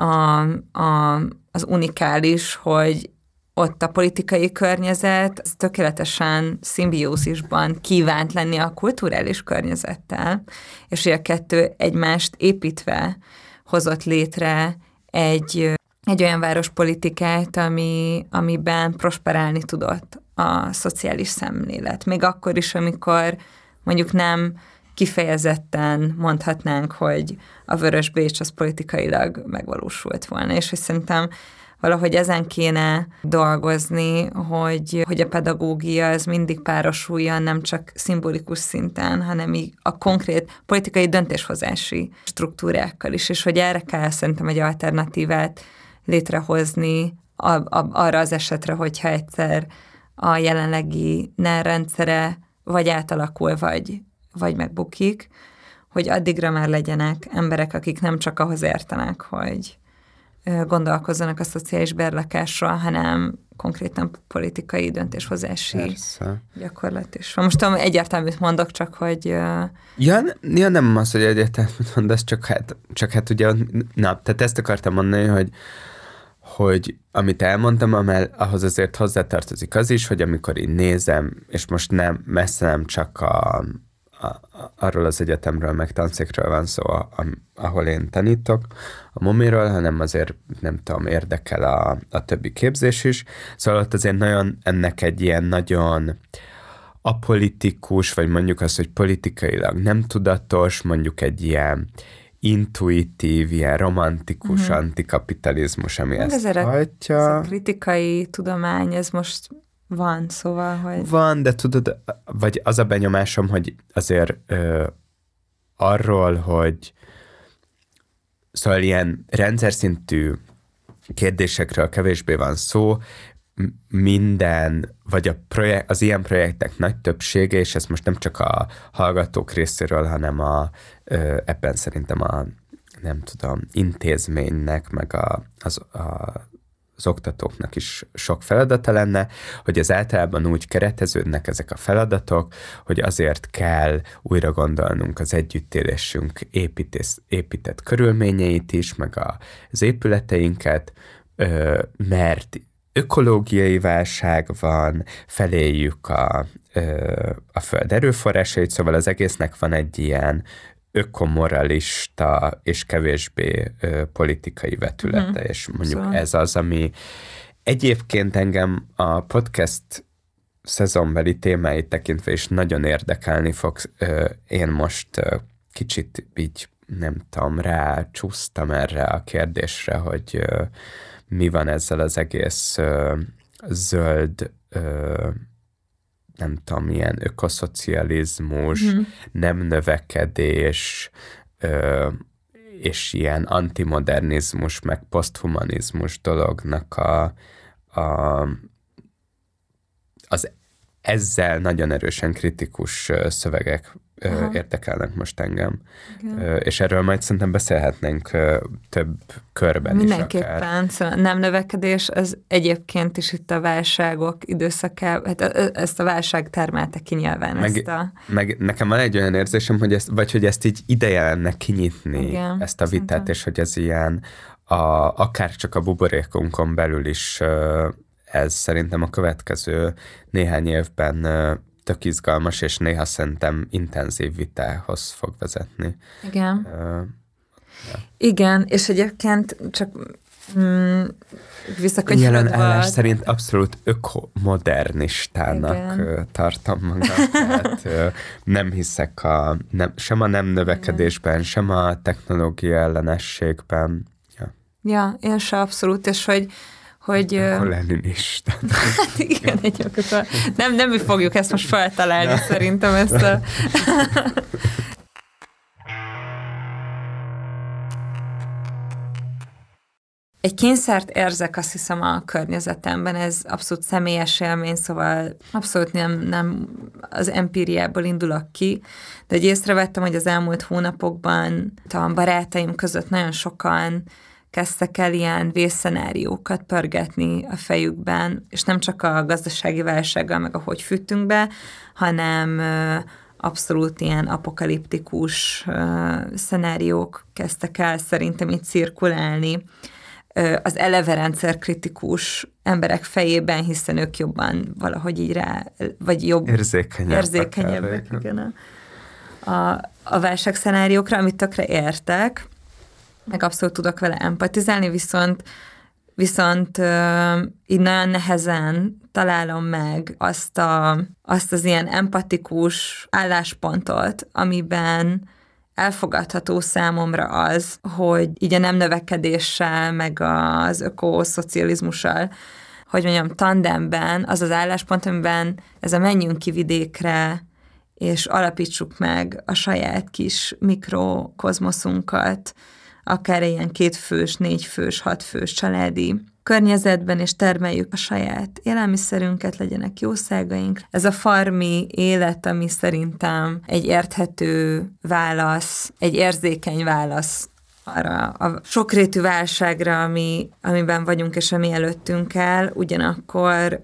a, a, az unikális, hogy ott a politikai környezet az tökéletesen szimbiózisban kívánt lenni a kulturális környezettel, és hogy a kettő egymást építve hozott létre egy, egy olyan várospolitikát, ami, amiben prosperálni tudott a szociális szemlélet. Még akkor is, amikor mondjuk nem kifejezetten mondhatnánk, hogy a Vörös Bécs az politikailag megvalósult volna, és hogy szerintem valahogy ezen kéne dolgozni, hogy, hogy a pedagógia ez mindig párosuljon nem csak szimbolikus szinten, hanem így a konkrét politikai döntéshozási struktúrákkal is, és hogy erre kell szerintem egy alternatívát létrehozni a, a, arra az esetre, hogyha egyszer a jelenlegi NER rendszere vagy átalakul, vagy, vagy megbukik, hogy addigra már legyenek emberek, akik nem csak ahhoz értenek, hogy gondolkozzanak a szociális berlakásról, hanem konkrétan politikai döntéshozási Persze. gyakorlat is van. Most tudom, egyértelműt mondok, csak hogy... Ja, ja nem az, hogy egyértelműt mondasz, csak hát, csak hát ugye, na, tehát ezt akartam mondani, hogy hogy amit elmondtam, amel, ahhoz azért hozzátartozik az is, hogy amikor én nézem, és most nem, messze nem csak a, a, arról az egyetemről, meg tanszékről van szó, a, a, ahol én tanítok, a momiről, hanem azért nem tudom, érdekel a, a többi képzés is. Szóval ott azért nagyon ennek egy ilyen nagyon apolitikus, vagy mondjuk az, hogy politikailag nem tudatos, mondjuk egy ilyen intuitív, ilyen romantikus mm-hmm. antikapitalizmus, ami ez ezt ez hajtja. Ez a kritikai tudomány, ez most van, szóval, hogy... Van, de tudod, vagy az a benyomásom, hogy azért ö, arról, hogy szóval ilyen rendszer szintű kérdésekről kevésbé van szó, minden, vagy a projekt, az ilyen projektek nagy többsége, és ez most nem csak a hallgatók részéről, hanem a, ebben szerintem a nem tudom, intézménynek, meg a, az, a az oktatóknak is sok feladata lenne, hogy az általában úgy kereteződnek ezek a feladatok, hogy azért kell újra gondolnunk az együttélésünk építés, épített körülményeit is, meg az épületeinket, mert ökológiai válság van, feléjük a, a föld erőforrásait, szóval az egésznek van egy ilyen ökomoralista és kevésbé ö, politikai vetülete, mm. és mondjuk szóval. ez az, ami egyébként engem a podcast szezonbeli témáit tekintve is nagyon érdekelni fog. Ö, én most ö, kicsit így nem tudom, rá csúsztam erre a kérdésre, hogy ö, mi van ezzel az egész ö, zöld ö, nem tudom, ilyen ökoszocializmus, mm-hmm. nem növekedés, ö, és ilyen antimodernizmus, meg poszthumanizmus dolognak a, a, az ezzel nagyon erősen kritikus szövegek Aha. érdekelnek most engem. Igen. És erről majd szerintem beszélhetnénk több körben Mindenképpen. is Mindenképpen. Szóval nem növekedés, az egyébként is itt a válságok időszaká, hát ezt a válság termelte ki nyilván. Meg, ezt a... meg nekem van egy olyan érzésem, hogy ezt, vagy hogy ezt így ideje lenne kinyitni, Igen, ezt a vitát, szerintem. és hogy ez ilyen a, akár csak a buborékunkon belül is ez szerintem a következő néhány évben tök izgalmas, és néha szerintem intenzív vitához fog vezetni. Igen. Uh, ja. Igen, és egyébként csak mm, Jelen állás szerint abszolút ökomodernistának Igen. tartom magam. Tehát nem hiszek a, nem, sem a nem növekedésben, Igen. sem a technológia ellenességben. Ja. ja, én se abszolút, és hogy hogy... Akkor leninista. Hát igen, egy nem, nem mi fogjuk ezt most feltalálni, szerintem ezt a... Egy kényszert érzek, azt hiszem, a környezetemben, ez abszolút személyes élmény, szóval abszolút nem, nem az empíriából indulok ki, de egy észrevettem, hogy az elmúlt hónapokban a barátaim között nagyon sokan kezdtek el ilyen vészszenáriókat pörgetni a fejükben, és nem csak a gazdasági válsággal, meg ahogy fűtünk be, hanem abszolút ilyen apokaliptikus szenáriók kezdtek el szerintem itt cirkulálni az eleve rendszerkritikus emberek fejében, hiszen ők jobban valahogy így rá, vagy jobb... Érzékenyebbek. Érzékenyebbek, igen. A, a válságszenáriókra, amit tökre értek, meg abszolút tudok vele empatizálni, viszont viszont uh, így nagyon nehezen találom meg azt, a, azt az ilyen empatikus álláspontot, amiben elfogadható számomra az, hogy így a nem növekedéssel, meg az ökoszocializmussal, hogy mondjam, tandemben az az álláspont, amiben ez a menjünk ki vidékre, és alapítsuk meg a saját kis mikrokozmoszunkat, akár ilyen kétfős, négyfős, hatfős családi környezetben, és termeljük a saját élelmiszerünket, legyenek jószágaink. Ez a farmi élet, ami szerintem egy érthető válasz, egy érzékeny válasz arra a sokrétű válságra, ami, amiben vagyunk és ami előttünk el, ugyanakkor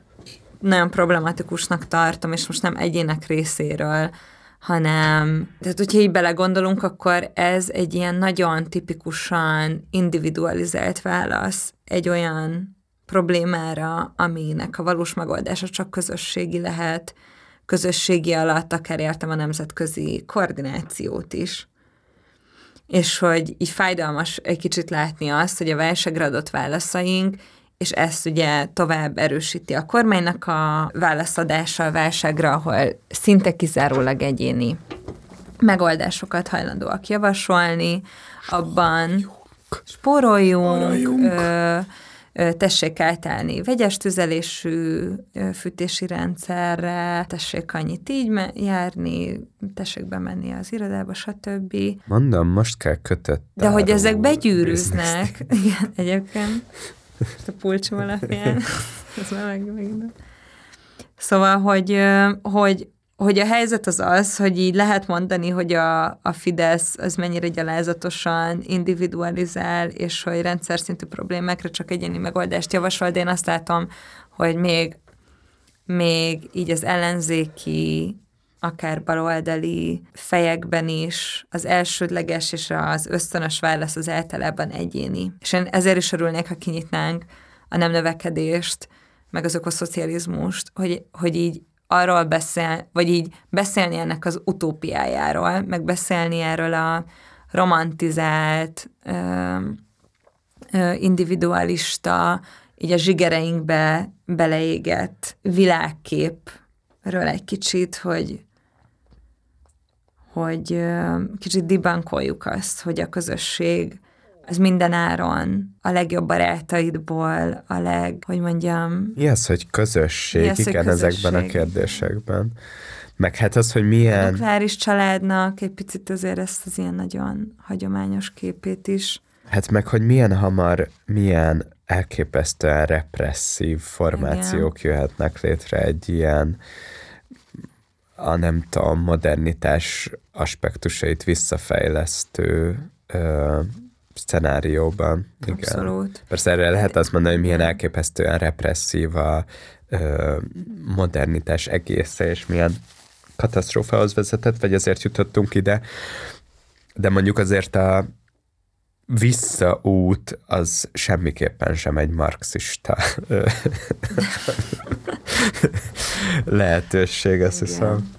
nagyon problematikusnak tartom, és most nem egyének részéről, hanem, tehát hogyha így belegondolunk, akkor ez egy ilyen nagyon tipikusan individualizált válasz egy olyan problémára, aminek a valós megoldása csak közösségi lehet, közösségi alatt akár értem a nemzetközi koordinációt is. És hogy így fájdalmas egy kicsit látni azt, hogy a válságra adott válaszaink és ezt ugye tovább erősíti a kormánynak a válaszadása a válságra, ahol szinte kizárólag egyéni megoldásokat hajlandóak javasolni, abban spóroljunk, ö, ö, tessék átállni vegyes tüzelésű fűtési rendszerre, tessék annyit így járni, tessék bemenni az irodába, stb. Mondom, most kell kötött. De hogy ezek begyűrűznek, igen, egyébként a pulcsom alapján. Ez már meg, megint. Szóval, hogy, hogy, hogy a helyzet az az, hogy így lehet mondani, hogy a, a Fidesz az mennyire gyalázatosan individualizál, és hogy rendszer szintű problémákra csak egyéni megoldást javasol, de én azt látom, hogy még, még így az ellenzéki akár baloldali fejekben is az elsődleges és az ösztönös válasz az általában egyéni. És én ezért is örülnék, ha kinyitnánk a nem növekedést, meg azok a szocializmust, hogy, hogy így arról beszél, vagy így beszélni ennek az utópiájáról, meg beszélni erről a romantizált, ö, ö, individualista, így a zsigereinkbe beleégett világképről egy kicsit, hogy hogy kicsit dibankoljuk azt, hogy a közösség az minden áron a legjobb barátaidból, a leg, hogy mondjam... Mi az, hogy közösség? Mi az, igen, hogy közösség? ezekben a kérdésekben. Meg hát az, hogy milyen... A nukleáris családnak egy picit azért ezt az ilyen nagyon hagyományos képét is. Hát meg, hogy milyen hamar, milyen elképesztően represszív formációk Igen. jöhetnek létre egy ilyen a nem tudom, modernitás aspektusait visszafejlesztő ö, szenárióban. Igen. Abszolút. Persze erre lehet azt mondani, hogy milyen elképesztően represszív a ö, modernitás egésze, és milyen katasztrófához vezetett, vagy azért jutottunk ide. De mondjuk azért a visszaút az semmiképpen sem egy marxista lehetőség, azt Igen. hiszem.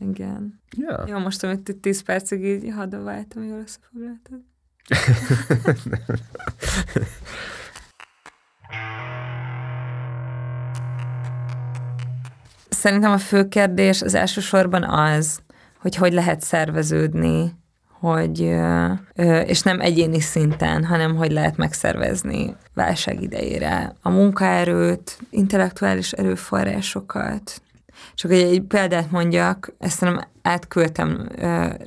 Igen. Ja. Jó, most amit itt 10 percig így hadováltam, jól összefoglaltad. Szerintem a fő kérdés az elsősorban az, hogy hogy lehet szerveződni hogy, és nem egyéni szinten, hanem hogy lehet megszervezni válság idejére a munkaerőt, intellektuális erőforrásokat. Csak egy, egy példát mondjak, ezt nem átküldtem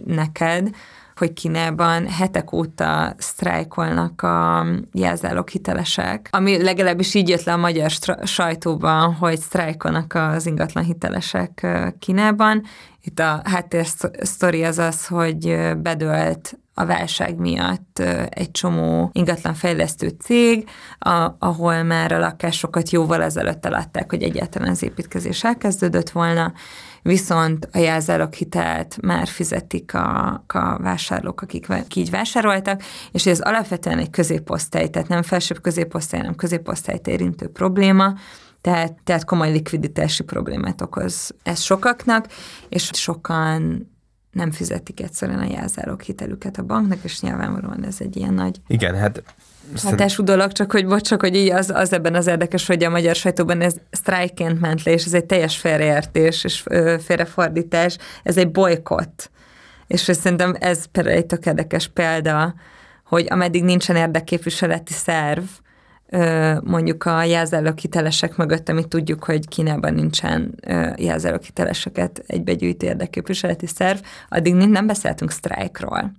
neked, hogy Kínában hetek óta sztrájkolnak a jelzálók hitelesek, ami legalábbis így jött le a magyar sajtóban, hogy sztrájkolnak az ingatlan hitelesek Kínában. Itt a háttér sztori az az, hogy bedölt a válság miatt egy csomó ingatlanfejlesztő cég, a, ahol már a lakásokat jóval ezelőtt eladták, hogy egyáltalán az építkezés elkezdődött volna, viszont a jelzálog hitelt már fizetik a, a vásárlók, akik így vásároltak, és ez alapvetően egy középosztály, tehát nem felsőbb középosztály, hanem középosztályt érintő probléma, tehát, tehát komoly likviditási problémát okoz ez sokaknak, és sokan nem fizetik egyszerűen a jelzálók hitelüket a banknak, és nyilvánvalóan ez egy ilyen nagy Igen, hát hatású dolog, csak hogy bocs, csak hogy így az, az ebben az érdekes, hogy a magyar sajtóban ez sztrájként ment le, és ez egy teljes félreértés és félrefordítás, ez egy bolykott. És szerintem ez például egy tök érdekes példa, hogy ameddig nincsen érdekképviseleti szerv, mondjuk a jelzálóghitelesek mögött, amit tudjuk, hogy Kínában nincsen jelzálóghiteleseket egybegyűjtő érdekképviseleti szerv, addig nem beszéltünk sztrájkról.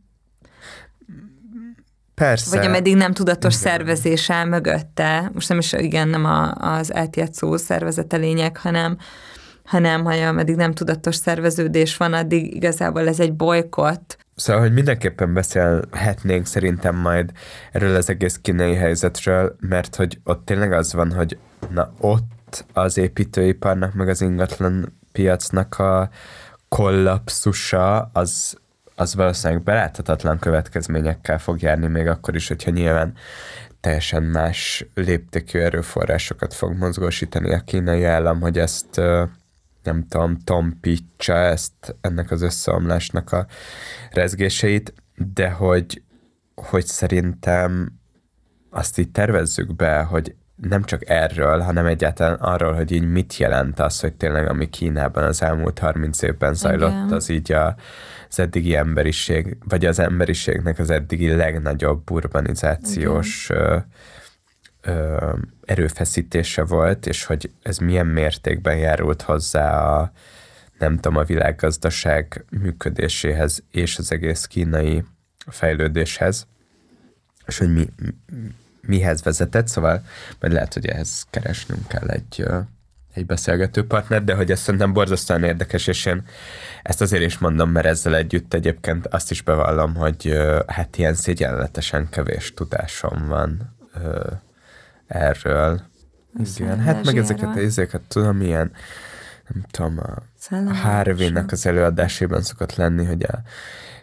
Persze. Vagy ameddig nem tudatos igen. szervezés áll mögötte, most nem is igen, nem a, az LTSO szervezete lényeg, hanem, hanem hogy ameddig nem tudatos szerveződés van, addig igazából ez egy bolykott. Szóval, hogy mindenképpen beszélhetnénk szerintem majd erről az egész kínai helyzetről, mert hogy ott tényleg az van, hogy na ott az építőiparnak, meg az ingatlan piacnak a kollapsusa az az valószínűleg beláthatatlan következményekkel fog járni, még akkor is, hogyha nyilván teljesen más léptékű erőforrásokat fog mozgósítani a kínai állam, hogy ezt nem tudom, tompítsa ezt, ennek az összeomlásnak a rezgéseit, de hogy, hogy szerintem azt így tervezzük be, hogy nem csak erről, hanem egyáltalán arról, hogy így mit jelent az, hogy tényleg ami Kínában az elmúlt 30 évben zajlott, Igen. az így a, az eddigi emberiség, vagy az emberiségnek az eddigi legnagyobb urbanizációs ö, ö, erőfeszítése volt, és hogy ez milyen mértékben járult hozzá a, nem tudom, a világgazdaság működéséhez és az egész kínai fejlődéshez, és hogy mi, mihez vezetett, szóval majd lehet, hogy ehhez keresnünk kell egy, egy beszélgető partner, de hogy ez szerintem borzasztóan érdekes, és én ezt azért is mondom, mert ezzel együtt egyébként azt is bevallom, hogy hát ilyen szégyenletesen kevés tudásom van erről. Igen, hát meg ezeket, ezeket tudom, ilyen nem tudom, a, a Harvey-nek az előadásében szokott lenni, hogy a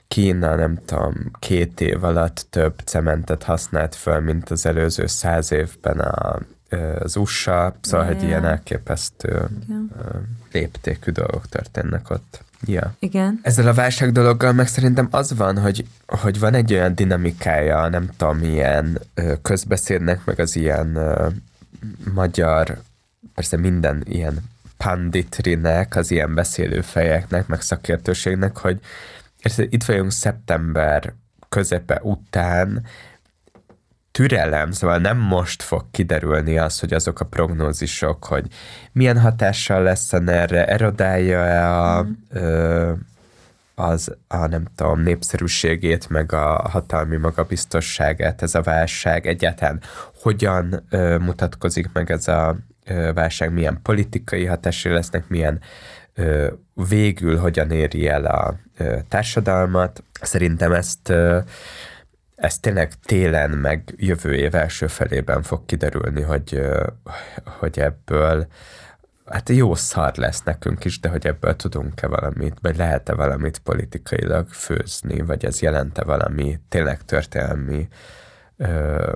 Kína, nem tudom, két év alatt több cementet használt föl, mint az előző száz évben a, az USA, szóval, hogy ilyen elképesztő Igen. léptékű dolgok történnek ott. Ja. Igen. Ezzel a válság dologgal meg szerintem az van, hogy, hogy van egy olyan dinamikája, nem tudom, ilyen közbeszédnek, meg az ilyen magyar, persze minden ilyen panditrinek, az ilyen beszélőfejeknek, meg szakértőségnek, hogy itt vagyunk szeptember közepe után, türelem, szóval nem most fog kiderülni az, hogy azok a prognózisok, hogy milyen hatással lesz erre, erodálja-e a, mm. ö, az a nem tudom, népszerűségét, meg a hatalmi magabiztosságát ez a válság, egyáltalán hogyan ö, mutatkozik meg ez a ö, válság, milyen politikai hatásai lesznek, milyen ö, végül hogyan éri el a ö, társadalmat. Szerintem ezt ö, ez tényleg télen, meg jövő év első felében fog kiderülni, hogy, hogy ebből hát jó szar lesz nekünk is, de hogy ebből tudunk-e valamit, vagy lehet-e valamit politikailag főzni, vagy ez jelente valami tényleg történelmi ö,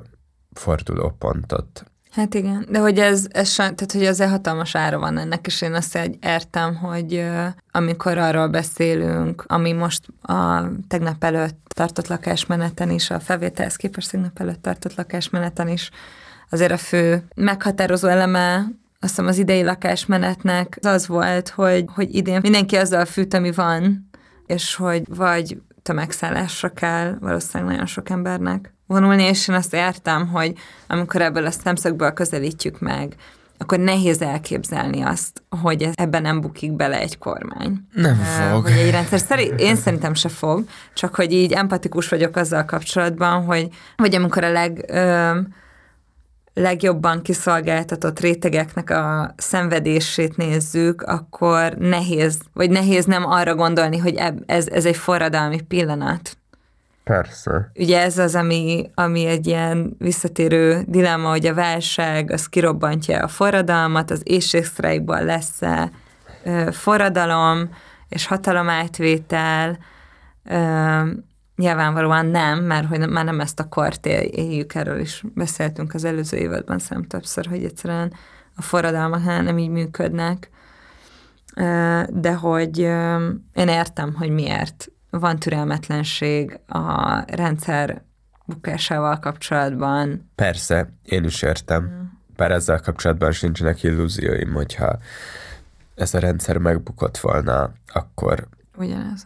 fordulópontot. Hát igen, de hogy ez, ez tehát hogy azért hatalmas ára van ennek, és én azt értem, hogy amikor arról beszélünk, ami most a tegnap előtt tartott lakásmeneten is, a felvételhez képest tegnap előtt tartott lakásmeneten is, azért a fő meghatározó eleme azt hiszem az idei lakásmenetnek az volt, hogy, hogy idén mindenki azzal fűt, ami van, és hogy vagy tömegszállásra kell valószínűleg nagyon sok embernek vonulni, és én azt értem, hogy amikor ebből a szemszögből közelítjük meg, akkor nehéz elképzelni azt, hogy ebben nem bukik bele egy kormány. Nem fog. Hogy egy rendszer. Szerint, én szerintem se fog, csak hogy így empatikus vagyok azzal kapcsolatban, hogy, hogy amikor a leg, ö, legjobban kiszolgáltatott rétegeknek a szenvedését nézzük, akkor nehéz, vagy nehéz nem arra gondolni, hogy ez, ez egy forradalmi pillanat. Persze. Ugye ez az, ami, ami egy ilyen visszatérő dilemma, hogy a válság az kirobbantja a forradalmat, az éjségsztrájkban lesz-e forradalom és hatalomátvétel, Nyilvánvalóan nem, mert hogy már nem ezt a kort éljük, erről is beszéltünk az előző évadban szerintem többször, hogy egyszerűen a forradalmak nem így működnek, de hogy én értem, hogy miért van türelmetlenség a rendszer bukásával kapcsolatban. Persze, én is értem. Mm. Bár ezzel kapcsolatban sincsenek illúzióim, hogyha ez a rendszer megbukott volna, akkor Ugyanez.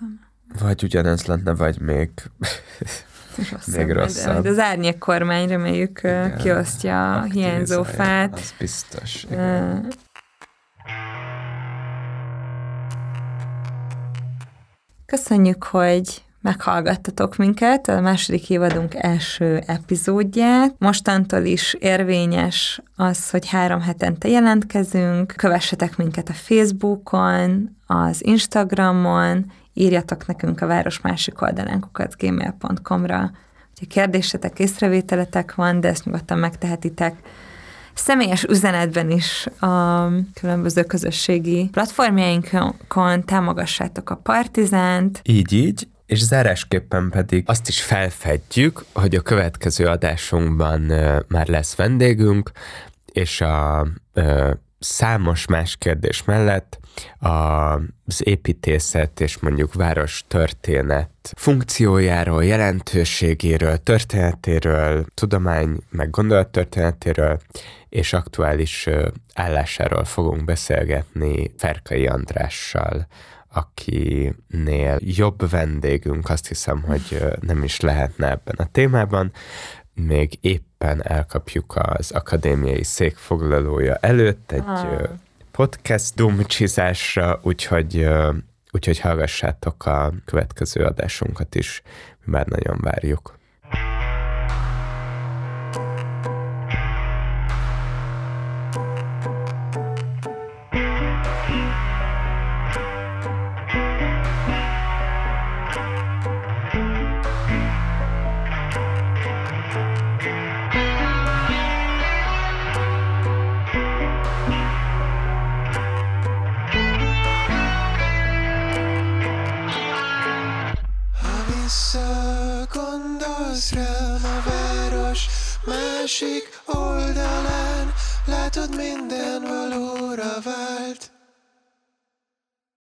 Vagy ugyanez lenne, vagy még, rosszabb, még rosszabb. Majd az árnyék kormány reméljük Igen, kiosztja a hiányzó fát. Az biztos. Igen. Köszönjük, hogy meghallgattatok minket, a második évadunk első epizódját. Mostantól is érvényes az, hogy három hetente jelentkezünk, kövessetek minket a Facebookon, az Instagramon, írjatok nekünk a város másik oldalán gmail.com-ra, hogyha kérdésetek, észrevételetek van, de ezt nyugodtan megtehetitek személyes üzenetben is a különböző közösségi platformjainkon támogassátok a Partizánt. Így, így, és zárásképpen pedig azt is felfedjük, hogy a következő adásunkban már lesz vendégünk, és a számos más kérdés mellett az építészet és mondjuk város történet funkciójáról, jelentőségéről, történetéről, tudomány meg gondolattörténetéről és aktuális állásáról fogunk beszélgetni Ferkai Andrással, akinél jobb vendégünk azt hiszem, hogy nem is lehetne ebben a témában. Még éppen elkapjuk az akadémiai székfoglalója előtt egy ah. podcast dumcsizásra, úgyhogy, úgyhogy hallgassátok a következő adásunkat is, mi már nagyon várjuk.